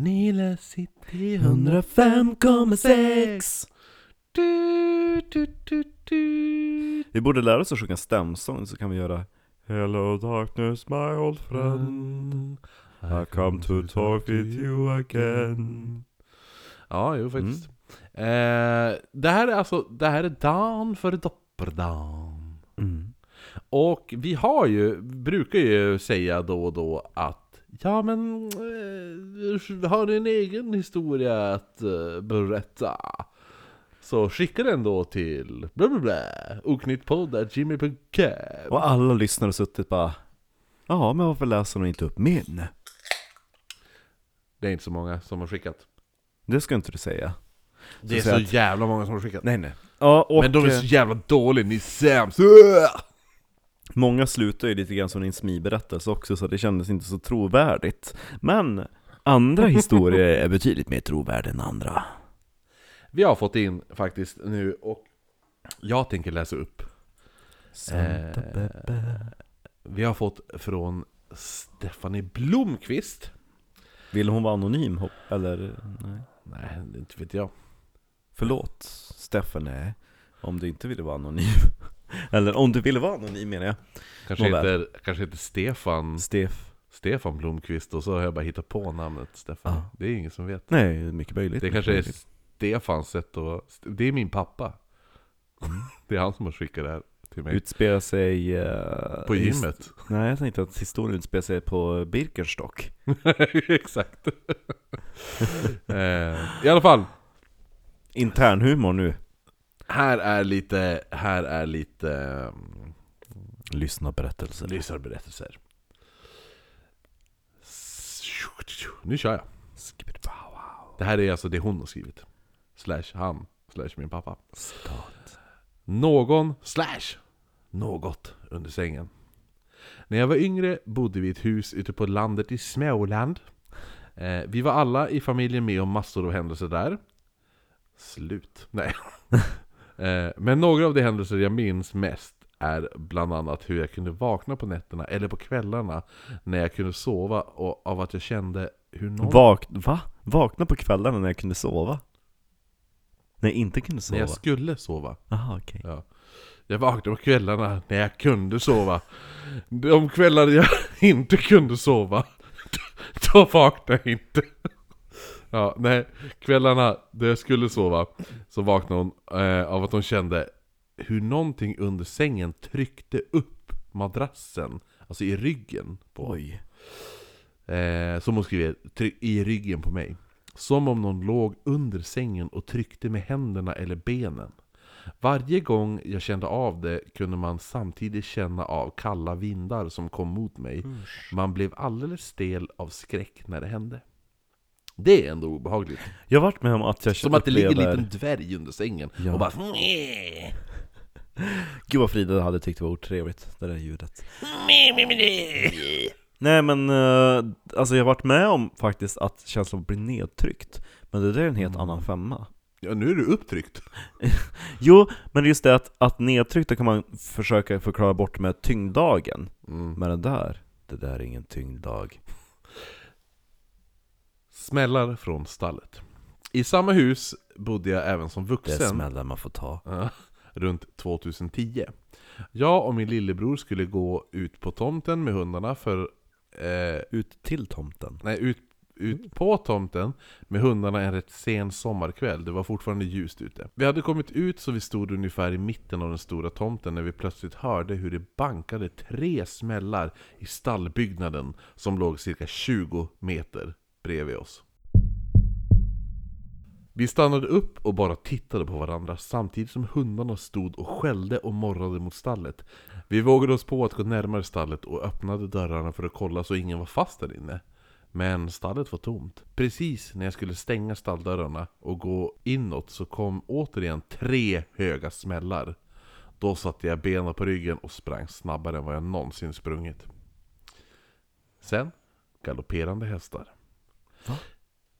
Nile City 105,6 Du, du, du, du. Vi borde lära oss att sjunga stämsång så kan vi göra Hello darkness my old friend I come to talk with you again Ja, jo faktiskt. Eh, det här är alltså, det här är dagen för dopperdagen. mm. Och vi har ju, brukar ju säga då och då att Ja men, eh, har du en egen historia att eh, berätta? Så skicka den då till bla bla Och alla lyssnare har suttit bara Ja men varför läser de inte upp min? Det är inte så många som har skickat. Det ska inte du säga Det är säg så att- jävla många som har skickat. Nej nej Ja och men de är så jävla dåliga, ni är sämst! Många slutar ju lite grann som en smiberättelse också så det kändes inte så trovärdigt Men andra historier är betydligt mer trovärdiga än andra Vi har fått in faktiskt nu och jag tänker läsa upp. Santa Eh, Peppe. Vi har fått från Stephanie Blomqvist. Vill hon vara anonym? Eller? Nej. Nej, inte vet jag. Förlåt, Steffen, nej. Om du inte ville vara anonym. eller om du ville vara anonym menar jag. Kanske Nåväl. heter, kanske heter Stefan, Steff. Stefan Blomqvist och så har jag bara hittat på namnet Stefan. Ja. Det är ingen som vet. Nej, mycket möjligt. Det kanske är möjligt. Stefans sätt att... Det är min pappa. Det är han som har skickat det här till mig. Utspelar sig... eh, På his- gymmet. Nej, jag tänkte att historien utspelar sig på Birkenstock. Exakt. eh, I alla fall. Internhumor nu. Här är lite, här är lite um, Lyssna berättelser. lyssnarberättelser. Nu kör jag. Det här är alltså det hon har skrivit. Slash han, slash min pappa. Citat. Någon, slash, något under sängen. När jag var yngre bodde vi i ett hus ute på landet i Småland. Eh, vi var alla i familjen med om massor av händelser där. Slut. Nej. Eh, men några av de händelser jag minns mest är bland annat hur jag kunde vakna på nätterna eller på kvällarna när jag kunde sova och av att jag kände hur någon... Vak va? Vakna på kvällarna när jag kunde sova? När jag inte kunde när sova? jag skulle sova. Jaha, okej. Ja. Jag vaknade på kvällarna när jag kunde sova. De kvällar jag inte kunde sova, då vaknade jag inte. Ja, nej, kvällarna där jag skulle sova så vaknade hon eh, av att hon kände hur någonting under sängen tryckte upp madrassen, alltså i ryggen på Oj. Eh, som hon skriver, i ryggen på mig. Som om någon låg under sängen och tryckte med händerna eller benen. Varje gång jag kände av det kunde man samtidigt känna av kalla vindar som kom mot mig. Man blev alldeles stel av skräck när det hände. Det är ändå obehagligt. Jag har varit med om att jag Som att det ligger en upplever- liten dvärg under sängen Ja. och bara... Gud vad Frida hade tyckt det var otrevligt, det där ljudet Nej men, eh, alltså jag har varit med om faktiskt att känslan blir nedtryckt Men det där är en helt annan femma Ja, nu är du upptryckt. Jo, men just det att, att nedtryckt, kan man försöka förklara bort med tyngddagen Mm. Men det där, det där är ingen tyngddag Smällar från stallet. I samma hus bodde jag även som Det är vuxen. smällar man får ta runt 2010. Jag och min lillebror skulle gå ut på tomten med hundarna för... Eh, Ut till tomten nej, ut, ut på tomten med hundarna en rätt sen sommarkväll. Det var fortfarande ljust ute. Vi hade kommit ut så vi stod ungefär i mitten av den stora tomten när vi plötsligt hörde hur det bankade tre smällar i stallbyggnaden som låg cirka 20 meter bredvid oss. Vi stannade upp och bara tittade på varandra samtidigt som hundarna stod och skällde och morrade mot stallet. Vi vågade oss på att gå närmare stallet och öppnade dörrarna för att kolla så ingen var fast där inne. Men stallet var tomt. Precis när jag skulle stänga stalldörrarna och gå inåt så kom återigen tre höga smällar. Då satte jag benen på ryggen och sprang snabbare än vad jag någonsin sprungit. Sen, galopperande hästar. Va?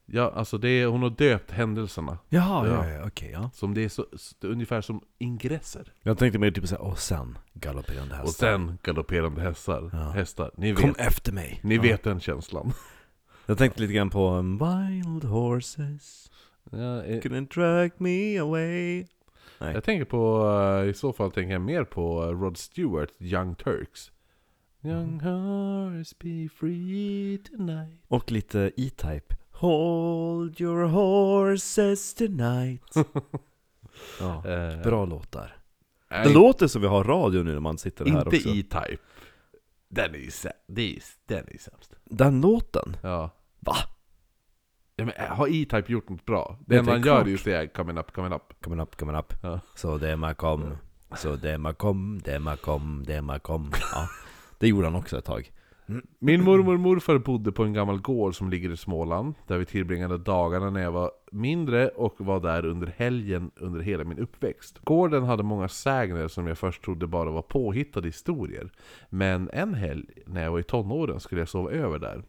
Ja, alltså det är, hon har döpt händelserna. Jaha, Ja. ja, ja, okej ja Som det är så, är ungefär som ingresser. Jag tänkte mer typ såhär, och sen galopperande hästar Och sen galopperande hästar. Ja. hästar. Ni Kom vet, efter mig! ni vet den känslan. Jag tänkte lite grann på um, Wild horses Ja, eh, couldn't drag me away jag tänker på, eh, i så fall tänker jag mer på eh, Rod Stewart, Young Turks. Young hearts be free tonight. Och lite E-Type Hold your horses tonight ja, Eh, Bra låtar nej, Det låter som vi har radio nu när man sitter här Inte också E-Type. Den är ju sä- det är, den är ju sämst. Den låten? Ja. Va? ja men, eh, har E-Type gjort något bra? Det Det enda är han gör klart. är ju att säga 'coming up, coming up' Coming up, coming up Ja. Så det man kom Så det man kom, det man kom, det man kom Ja, det gjorde han också ett tag mm. Min mormor och morfar bodde på en gammal gård som ligger i Småland, där vi tillbringade dagarna när jag var mindre och var där under helgen under hela min uppväxt. Gården hade många sägner som jag först trodde bara var påhittade historier. Men en helg, när jag var i tonåren, skulle jag sova över där.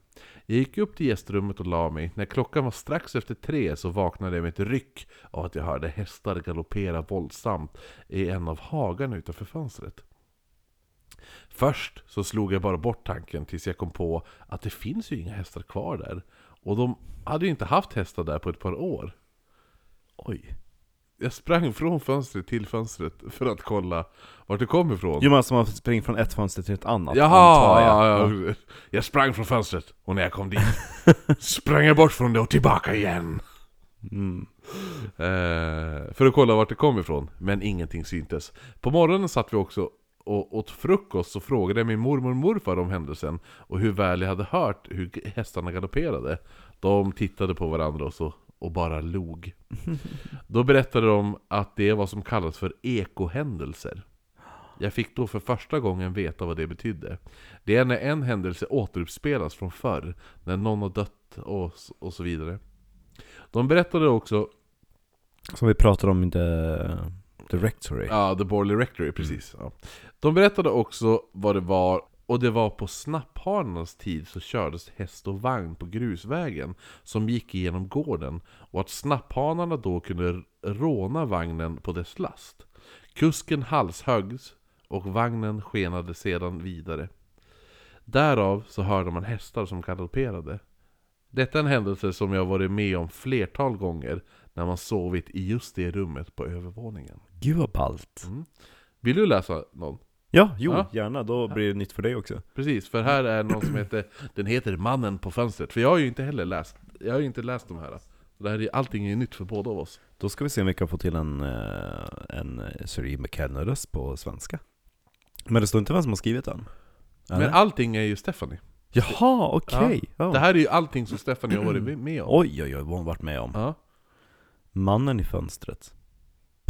Jag gick upp till gästrummet och la mig. När klockan var strax efter tre så vaknade jag med ett ryck av att jag hörde hästar galoppera våldsamt i en av hagarna utanför fönstret. Först så slog jag bara bort tanken tills jag kom på att det finns ju inga hästar kvar där. Och de hade ju inte haft hästar där på ett par år. Oj Jag sprang från fönstret till fönstret för att kolla vart det kom ifrån. Jo men alltså man springer från ett fönster till ett annat Jaha! jag. Ja, ja. Jag sprang från fönstret och när jag kom dit sprang jag bort från det och tillbaka igen. Mm. Eh, för att kolla vart det kom ifrån, men ingenting syntes. På morgonen satt vi också och åt frukost och frågade min mormor och morfar om händelsen och hur väl jag hade hört hur hästarna galopperade. De tittade på varandra och, så, och bara log. Då berättade de att det är vad som kallas för ekohändelser. Jag fick då för första gången veta vad det betydde. Det är när en händelse återuppspelas från förr, när någon har dött och, och så vidare. De berättade också Som vi pratade om i The Directory Ja, The Borley Rectory, precis. Ja. De berättade också vad det var, och det var på snapphanarnas tid så kördes häst och vagn på grusvägen som gick igenom gården, och att snapphanarna då kunde råna vagnen på dess last. Kusken halshöggs, och vagnen skenade sedan vidare. Därav så hörde man hästar som galopperade. Detta är en händelse som jag varit med om flertal gånger när man sovit i just det rummet på övervåningen. Gud vad ballt Vill du läsa någon? Ja, jo, Ja. gärna, då blir det nytt för dig också Precis, för här är någon som heter Den heter Mannen på fönstret För jag har ju inte heller läst Jag har ju inte läst de här det här är, allting är ju nytt för båda av oss Då ska vi se om vi kan få till en, eh, en eh, Sir McKenna-röst på svenska Men det står inte vem som har skrivit den? Men Eller? allting är ju Stephanie Jaha, okej! Ja. Det här är ju allting som Stephanie har varit med om Oj oj oj, vad hon varit med om ja. Mannen i fönstret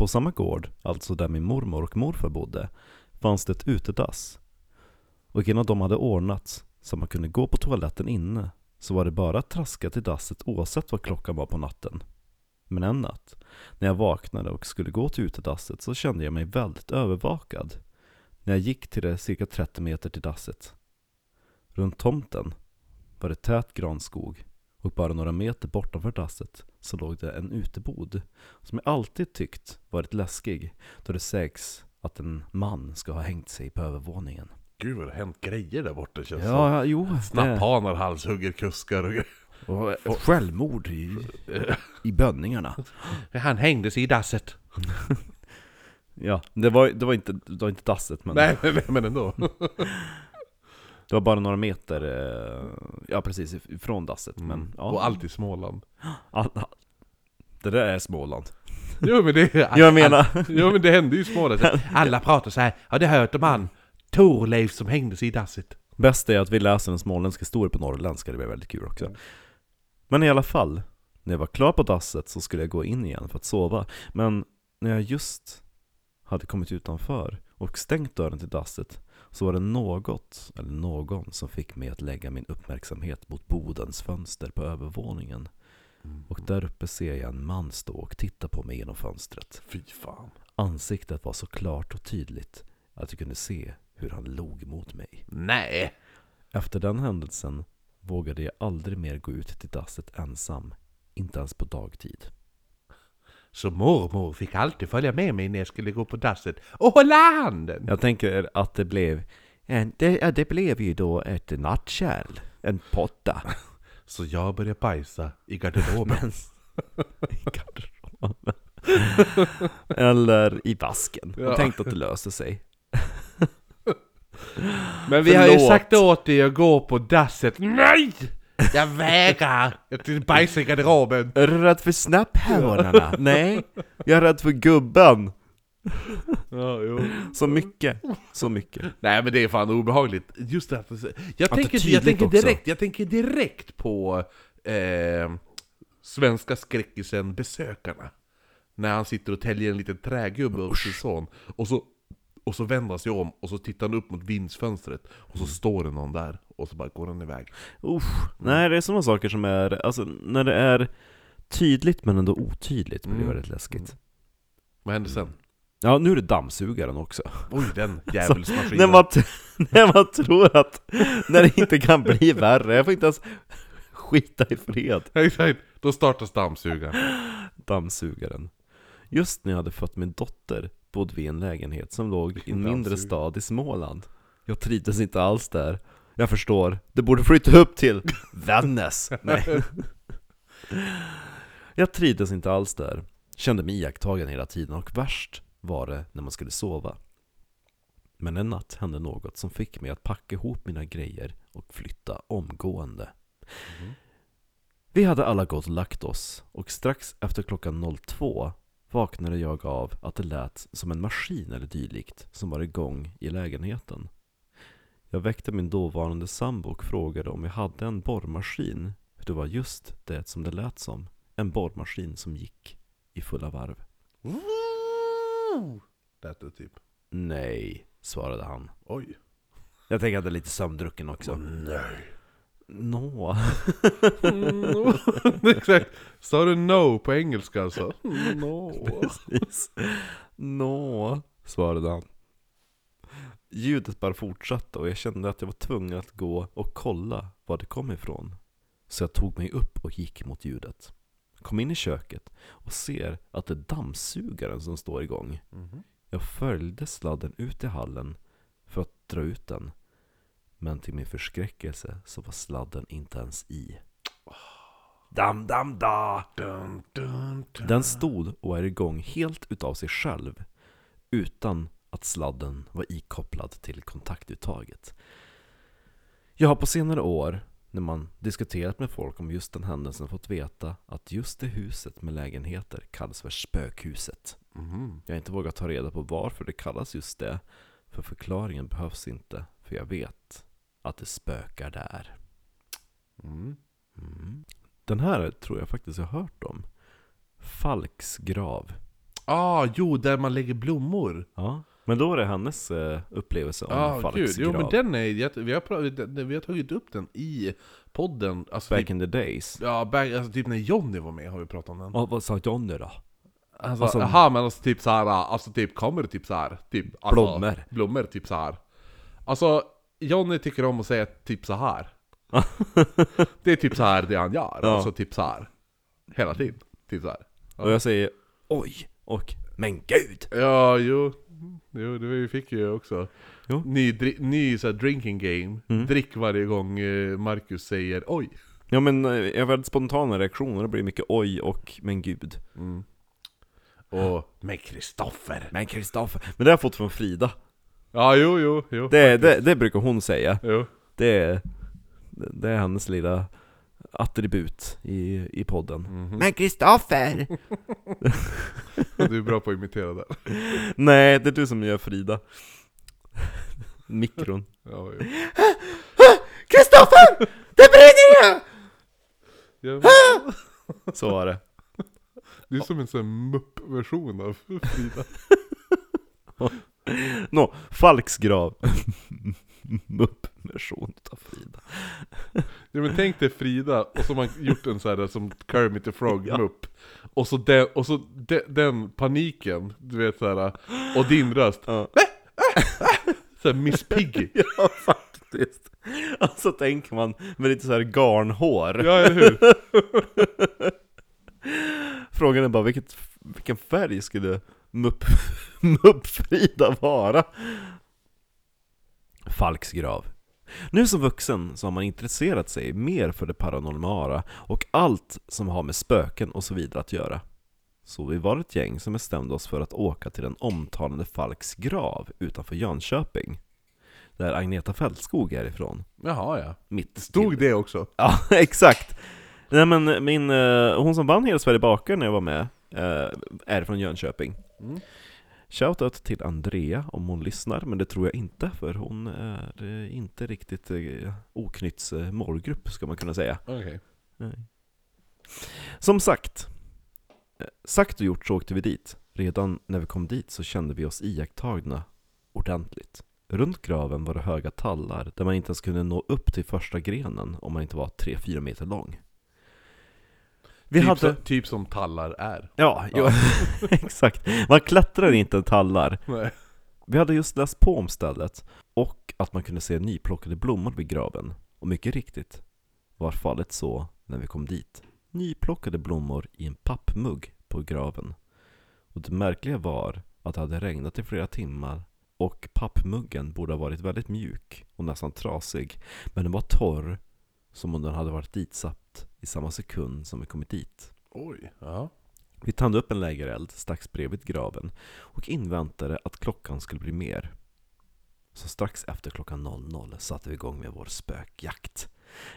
på samma gård, alltså där min mormor och morfar bodde Fanns det ett utedass. Och innan de hade ordnats så man kunde gå på toaletten inne Så var det bara att traska till dasset oavsett vad klockan var på natten. Men en natt När jag vaknade och skulle gå till utedasset så kände jag mig väldigt övervakad När jag gick till det cirka 30 meter till dasset. Runt tomten var det tät granskog och bara några meter bortanför dasset så låg det en utebod som jag alltid tyckt varit läskig då det sägs att en man ska ha hängt sig på övervåningen. Gud vad det har hänt grejer där borta känns Ja, ja jo. Snapphanar halshugger kuskar och grejer Och ett självmord i, i bönningarna. Han hängde sig i dasset Ja, det var, det var, inte, det var inte dasset men Nej, nej, men ändå det var bara några meter, eh, ja precis, ifrån dasset. Men, mm. ja, Och allt i Småland all, all, det där är Småland. Jo men det Jag menar, Jo men det hände ju i Småland Alla pratar så här. Har du hört om han Torleif som hängde sig i dasset? Bäst är att vi läser en småländsk historia på norrländska, det blir väldigt kul också. Men i alla fall, när jag var klar på dasset så skulle jag gå in igen för att sova. Men när jag just hade kommit utanför och stängt dörren till dasset så var det något, eller någon, som fick mig att lägga min uppmärksamhet mot bodens fönster på övervåningen. Och där uppe ser jag en man stå och titta på mig genom fönstret. Fy fan Ansiktet var så klart och tydligt att jag kunde se hur han log mot mig. Nej! Efter den händelsen vågade jag aldrig mer gå ut till dasset ensam, inte ens på dagtid. Så mormor fick alltid följa med mig när jag skulle gå på dasset och hålla handen! Jag tänker att det blev, en, det, ja, det blev ju då ett nattkärl, en potta. Så jag började bajsa i garderoben. Men, I garderoben. Eller i vasken. Ja. Och tänkte att det löste sig. Men vi har ju Förlåt. sagt åt dig att gå på dasset. Nej! Jag vägrar! Jag tänkte bajsa i garderoben. Är du rädd för snapphörnorna? Nej, jag är rädd för gubben. Ja, jo. Så mycket, så mycket. Nej men det är fan obehagligt. Just det att jag det är tänker, jag tänker också. direkt, jag tänker direkt på eh, svenska skräckisen Besökarna. När han sitter och täljer en liten trägubbe åt sin son. Och så, och så vänder han sig om och så tittar han upp mot vindsfönstret. Och så står det någon där. Och så bara går han iväg. Usch. Nej, det är sådana saker som är, alltså när det är tydligt men ändå otydligt blir det Mm. väldigt läskigt. Vad händer sen? Ja, nu är det dammsugaren också. Oj den djävulsmaskinen. När man, när man tror att, när det inte kan bli värre, jag får inte ens skita i fred. Exakt, då startas dammsugaren. Dammsugaren. Just när jag hade fött min dotter bodde vi i en lägenhet som låg i en mindre stad i Småland. Jag trivdes inte alls där. Jag förstår, det borde flytta upp till Vännäs. Nej. Jag trivdes inte alls där. Kände mig iakttagen hela tiden och värst var det när man skulle sova. Men en natt hände något som fick mig att packa ihop mina grejer och flytta omgående. Vi hade alla gått och lagt oss och strax efter klockan 02 vaknade jag av att det lät som en maskin eller dylikt som var igång i lägenheten. Jag väckte min dåvarande sambo och frågade om jag hade en borrmaskin. För det var just det som det lät som. En borrmaskin som gick i fulla varv. Lät det typ. Nej, svarade han. Oj. Jag tänker att det är lite sömndrucken också. nej. Nå. Mm, Exakt. Sa du no på engelska alltså? No. Precis. Nå, svarade han. Ljudet bara fortsatte och jag kände att jag var tvungen att gå och kolla var det kom ifrån. Så jag tog mig upp och gick mot ljudet. Kom in i köket och ser att det är dammsugaren som står igång. Mhm. Jag följde sladden ut i hallen för att dra ut den. Men till min förskräckelse så var sladden inte ens i. Dam, dam, da! Dun, dun, dun. Den stod och är igång helt utav sig själv utan att sladden var ikopplad till kontaktuttaget. Jag har på senare år, när man diskuterat med folk om just den händelsen, fått veta att just det huset med lägenheter kallas för spökhuset. Mhm. Jag har inte vågat ta reda på varför det kallas just det, för förklaringen behövs inte, för jag vet att det spökar där. Mm. Mm. Den här tror jag faktiskt jag har hört om. Falks grav. Ah, jo, där man lägger blommor. Ja. Men då är det hennes eh, upplevelse om Ja, Falks gud. Jo, grav. men den är... Vi har, vi har tagit upp den i podden. Alltså, Back typ, in the days. ja, back, alltså, typ när Johnny var med har vi pratat om den. Ja, vad sa Johnny då? Alltså, alltså- aha, men alltså typ såhär, alltså typ kommer typ såhär, typ alltså, Blommor. Blommor, typ så här. Alltså, Johnny tycker om att säga typ så här. det är typ så här det han gör, Ja. alltså typ så här. Hela tiden, typ så här. Ja. Och jag säger oj och men gud! Ja, jo. Jo, det vi fick ju också. Jo. Ny, dri- ny så här, drinking game. Mm. Drick varje gång eh, Marcus säger oj. Ja men eh, jag väldigt spontana reaktioner, det blir mycket oj och men gud. Mm. Och med Kristoffer. Men Kristoffer, men det har jag fått från Frida. Ja, jo, jo, jo. Det, det, det brukar hon säga. Jo. Det det är hennes lilla attribut i, i podden. Mhm. Men Kristoffer! Du är bra på att imitera det. Nej, det är du som gör Frida. Mikron. Ja. Kristoffer! Det brinner ju! Ja, Så var det. Det är som en sån här mupp-version av Frida. Nå, Falks grav. Mupp-version utav Frida. Ja men tänk dig Frida, och så har man gjort en sån här som Kermit the Frog Ja. mupp Och så den, och så de, den paniken, du vet såhär, och din röst Ja. Såhär Miss Piggy ja, faktiskt. Och så tänker man med lite så här garnhår. Ja eller hur? Frågan är bara vilket, vilken färg skulle mupp, Mupp-Frida vara? Falks grav. Nu som vuxen så har man intresserat sig mer för det paranormala och allt som har med spöken och så vidare att göra. Så vi var ett gäng som bestämde oss för att åka till den omtalade Falks grav utanför Jönköping. Där Agneta Fältskog är ifrån. Jaha ja. Mitt Stod det också? Ja, exakt! Nej men min, eh, hon som vann Hela Sverige bakar när jag var med, eh, är från Jönköping. Mm. Shoutout till Andrea om hon lyssnar, men det tror jag inte för hon är inte riktigt eh, oknytts eh, målgrupp ska man kunna säga. Nej. Som sagt, eh, sagt och gjort så åkte vi dit. Redan när vi kom dit så kände vi oss iakttagna ordentligt. Runt graven var det höga tallar där man inte ens kunde nå upp till första grenen om man inte var 3-4 meter lång. Vi typ, hade... som, typ som tallar är. Ja, jo, exakt. Man klättrar inte tallar. Nej. Vi hade just läst på om stället och att man kunde se nyplockade blommor vid graven. Och mycket riktigt var fallet så när vi kom dit. Nyplockade blommor i en pappmugg på graven. Och det märkliga var att det hade regnat i flera timmar och pappmuggen borde ha varit väldigt mjuk och nästan trasig. Men den var torr som om den hade varit ditsatt i samma sekund som vi kommit dit. Oj. Ja. Vi tände upp en lägereld strax bredvid graven och inväntade att klockan skulle bli mer. Så strax efter klockan 00 satte vi igång med vår spökjakt.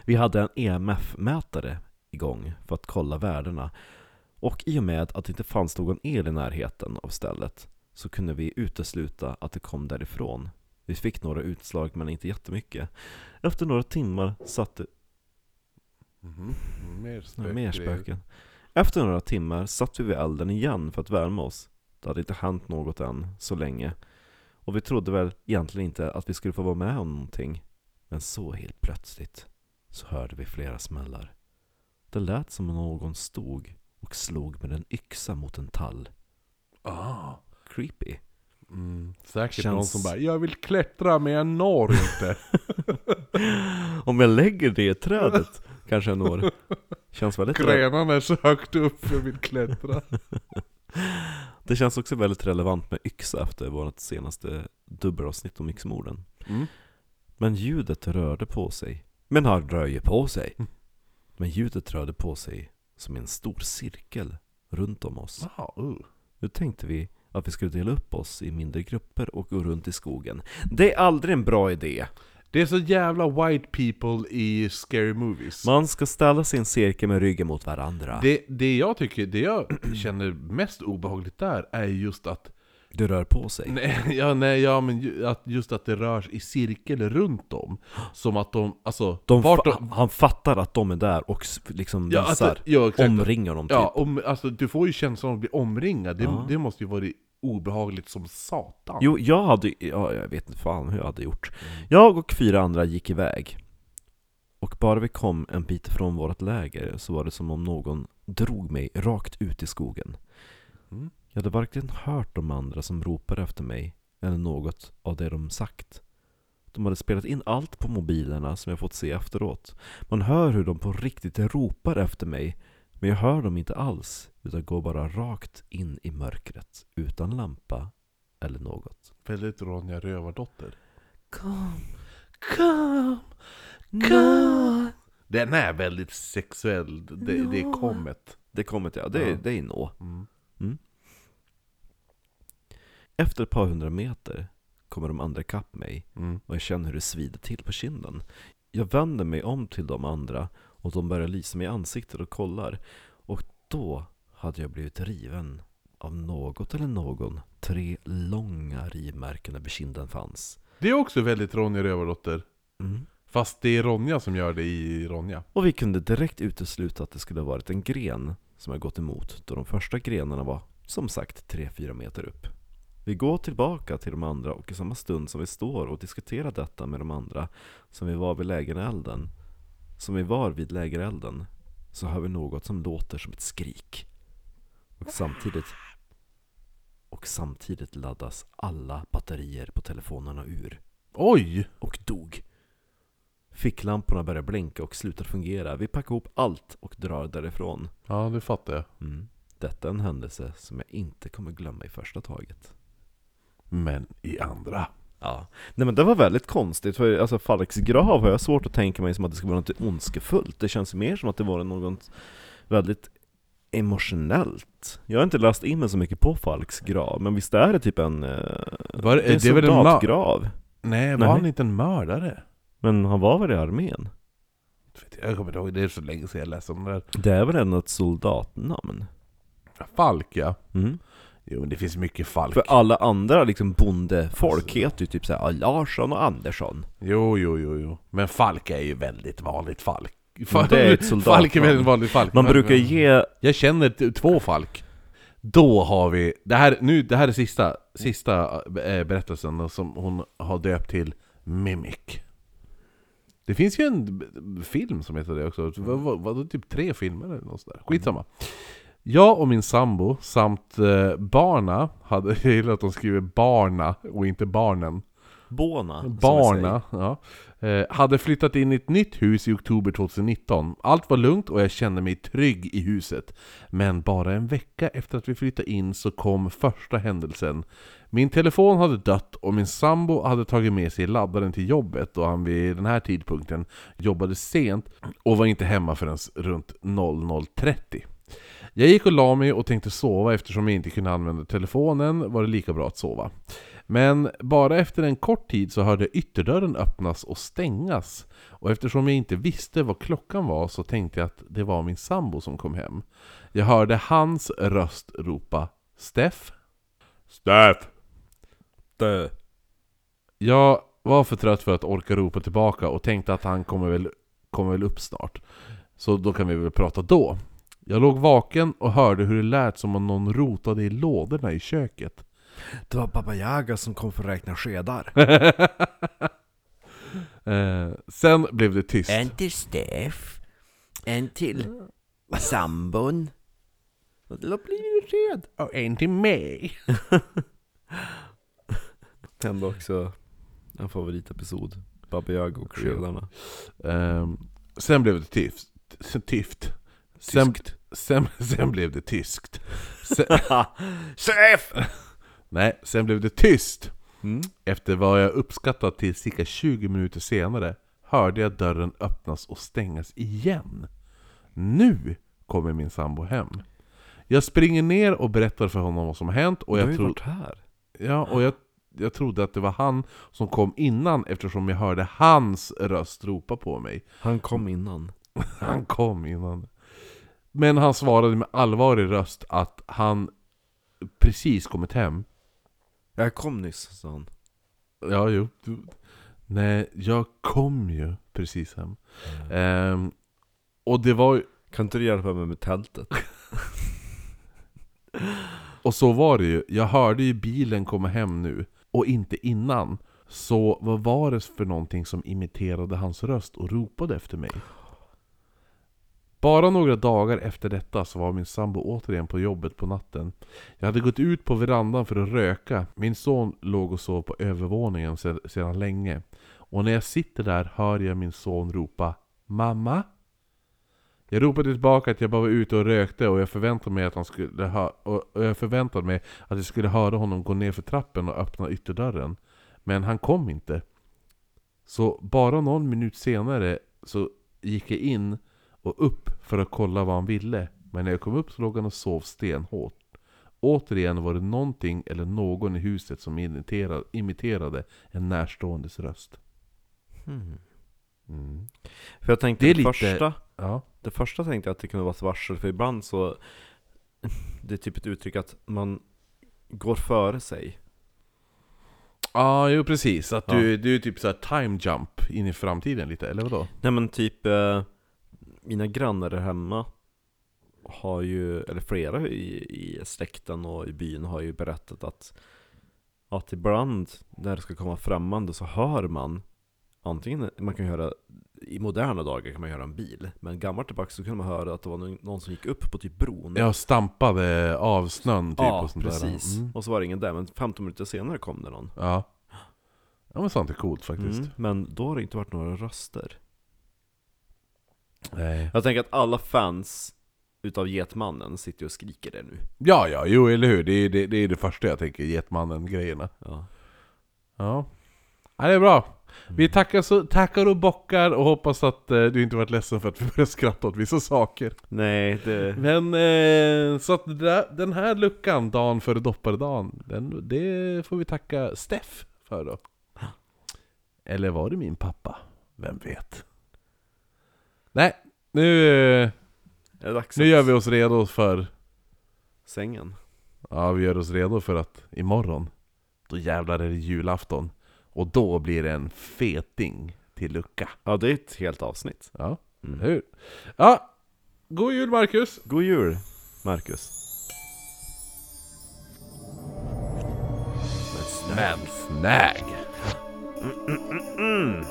Vi hade en EMF-mätare igång för att kolla värdena och i och med att det inte fanns någon el i närheten av stället så kunde vi utesluta att det kom därifrån. Vi fick några utslag men inte jättemycket. Efter några timmar satte Mhm. Mer Ja, spökgrejer. mer spöken. Efter några timmar satt vi vid elden igen för att värma oss. Det hade inte hänt något än, så länge. Och vi trodde väl egentligen inte att vi skulle få vara med om någonting. Men så helt plötsligt så hörde vi flera smällar. Det lät som om någon stod och slog med en yxa mot en tall. Ah. Creepy. Mm. Säkert Känns- någon som bara 'Jag vill klättra men jag når inte' Om jag lägger det i trädet kanske jag når. Känns väldigt Grenarna är så högt upp, jag vill klättra Det känns också väldigt relevant med yxa efter vårt senaste dubbelavsnitt om yxmorden. mm. Men ljudet rörde på sig. Men han rör ju på sig. Men ljudet rörde på sig som en stor cirkel runt om oss. Jaha, uh. Nu tänkte vi att vi skulle dela upp oss i mindre grupper och gå runt i skogen. Det är aldrig en bra idé. Det är så jävla white people i scary movies Man ska ställa sig i en cirkel med ryggen mot varandra. det, det jag tycker, det jag känner mest obehagligt där är just att Det rör på sig. Nej, ja, nej, ja men ju, att just att det rörs i cirkel runt om Som att de, alltså De fa- Han fattar att de är där och liksom ja, visar. att, ja, omringar dem typ. Ja, om, alltså du får ju känslan av att bli omringad, det, det måste ju vara obehagligt som satan Jo, jag hade ja, jag vet inte fan hur jag hade gjort. Mm. Jag och fyra andra gick iväg. Och bara vi kom en bit från vårt läger så var det som om någon drog mig rakt ut i skogen. Mm. Jag hade varken hört de andra som ropade efter mig eller något av det de sagt. De hade spelat in allt på mobilerna som jag fått se efteråt. Man hör hur de på riktigt ropar efter mig men jag hör dem inte alls utan går bara rakt in i mörkret utan lampa eller något. Väldigt Ronja Rövardotter Kom, Kom, kom. Den är väldigt sexuell, det, det är kommet Det kommer till, ja. Det, är- Ja. det är nå. mm. Efter ett par hundra meter kommer de andra ikapp mig Mm. och jag känner hur det svider till på kinden. Jag vänder mig om till de andra och de börjar lysa mig i ansiktet och kollar. Och då hade jag blivit riven av något eller någon. Tre långa rivmärken över kinden fanns. Det är också väldigt Ronja Rövardotter Mm. Fast det är Ronja som gör det i Ronja Och vi kunde direkt utesluta att det skulle ha varit en gren som jag gått emot, då de första grenarna var som sagt 3-4 meter upp. Vi går tillbaka till de andra och i samma stund som vi står och diskuterar detta med de andra, som vi var vid lägerelden, som vi var vid lägerelden, så hör vi något som låter som ett skrik. Och samtidigt och samtidigt laddas alla batterier på telefonerna ur Oj! och dog. Ficklamporna börjar blinka och slutar fungera. Vi packar ihop allt och drar därifrån. Ja, det fattar jag Mm. Detta är en händelse som jag inte kommer glömma i första taget. Men i andra Ja. Nej men det var väldigt konstigt, för alltså Falks grav har jag svårt att tänka mig som att det ska vara något ondskefullt Det känns mer som att det var något väldigt emotionellt Jag har inte läst in mig så mycket på Falks grav, men visst är det typ en, eh, Var, det är det är väl en soldatgrav? Nej, var Nej. han inte en mördare? Men han var väl i armén? Jag kommer inte ihåg, det är så länge sedan jag läste om det där. Det är väl ändå ett soldatnamn? Falk ja. Mm. Jo men det finns mycket Falk. För alla andra liksom bondefolk heter ju typ såhär Larsson och Andersson Jo, jo, jo, jo. Men Falk är ju väldigt vanligt Falk. Men det är ett soldatnamn. Falk är väldigt vanligt Falk. Man brukar ge Jag känner två Falk. Då har vi, det här, nu, det här är sista, sista eh, berättelsen som hon har döpt till Mimic. Det finns ju en film som heter det också, vad, vad, vad, typ tre filmer eller något sådär. Skitsamma. Jag och min sambo samt eh, barna, hade, jag gillar att de skriver barna och inte barnen. Bona Barna, ja. Eh, hade flyttat in i ett nytt hus i oktober 2019. Allt var lugnt och jag kände mig trygg i huset. Men bara en vecka efter att vi flyttade in så kom första händelsen. Min telefon hade dött och min sambo hade tagit med sig laddaren till jobbet och han vid den här tidpunkten jobbade sent och var inte hemma förrän runt 00.30. Jag gick och la mig och tänkte sova eftersom jag inte kunde använda telefonen var det lika bra att sova. Men bara efter en kort tid så hörde ytterdörren öppnas och stängas. Och eftersom jag inte visste vad klockan var så tänkte jag att det var min sambo som kom hem. Jag hörde hans röst ropa Steff? Steff! Dö. Jag var för trött för att orka ropa tillbaka och tänkte att han kommer väl, kommer väl upp snart. Så då kan vi väl prata då. Jag låg vaken och hörde hur det lät som om någon rotade i lådorna i köket. Det var Baba Yaga som kom för att räkna skedar Eh, sen blev det tyst. En till Steff En till sambon Och det har blivit sked Och en till mig. Ändå också en favoritepisod Baba Yaga och skedarna Ehm, sen blev det tyst. Sen, sen, sen blev det tyskt. Sen, Chef! nej, sen blev det tyst. Mm. Efter vad jag uppskattat till cirka 20 minuter senare hörde jag dörren öppnas och stängas igen. Nu kommer min sambo hem. Jag springer ner och berättar för honom vad som hänt och jag, ju tro, varit här ja, och jag, jag trodde att det var han som kom innan eftersom jag hörde hans röst ropa på mig. Han kom innan Han kom innan. Men han svarade med allvarlig röst att han precis kommit hem. Jag kom nyss, sa han Ja, jo. Du, nej, jag kom ju precis hem. Ehm, och det var ju- Kan inte du hjälpa mig med tältet? Och så var det ju. Jag hörde ju bilen komma hem nu. Och inte innan. Så vad var det för någonting som imiterade hans röst och ropade efter mig? Bara några dagar efter detta så var min sambo återigen på jobbet på natten. Jag hade gått ut på verandan för att röka. Min son låg och sov på övervåningen sedan länge. Och när jag sitter där hör jag min son ropa Mamma? Jag ropade tillbaka att jag bara var ute och rökte och jag förväntade mig att han skulle hö- och jag förväntade mig att jag skulle höra honom gå ner för trappen och öppna ytterdörren. Men han kom inte. Så bara någon minut senare så gick jag in och upp för att kolla vad han ville. Men när jag kom upp så låg han och sov stenhårt. Återigen var det någonting eller någon i huset som imiterade, imiterade en närståendes röst. Hmm. Mm. För jag tänkte Det det, lite- första Ja. Det första tänkte jag att det kunde vara ett varsel, för ibland så Det är typ ett uttryck att man går före sig Ja, jo precis. Att Ja. du, du är typ såhär time jump in i framtiden lite, eller vadå? Nej men typ eh, Mina grannar där hemma Har ju, eller flera i, i släkten och i byn har ju berättat att Att ibland när det ska komma främmande så hör man Antingen, man kan höra I moderna dagar kan man höra en bil Men gammalt tillbaka så kunde man höra att det var någon- som gick upp på typ bron Jag stampade av snön typ Ja, och sånt precis. där. Mm. Och så var det ingen där, men 15 minuter senare kom det någon. Ja. Ja men sånt är coolt faktiskt. Mm, men då har det inte varit några röster. Nej. Jag tänker att alla fans utav Getmannen sitter och skriker det nu. Ja, ja, jo eller hur. Det är det, det, är det första jag tänker, Getmannen-grejerna. Ja. Ja. Ja, det är bra. Vi tackar, så, tackar och bockar och hoppas att eh, du inte varit ledsen för att vi började skratta åt vissa saker. Nej, det... Men eh, så att där, den här luckan, dagen före dopparedagen, den, det får vi tacka Steff för då. Eller var det min pappa? Vem vet? Nej, nu, Är det dags nu gör vi oss redo för Sängen. Ja, vi gör oss redo för att imorgon, då jävlar är det julafton. Och då blir det en feting till lucka. Ja, det är ett helt avsnitt. Ja, Mm. hur? Ja, god jul Marcus! God jul, Marcus. Men snäg! Mm.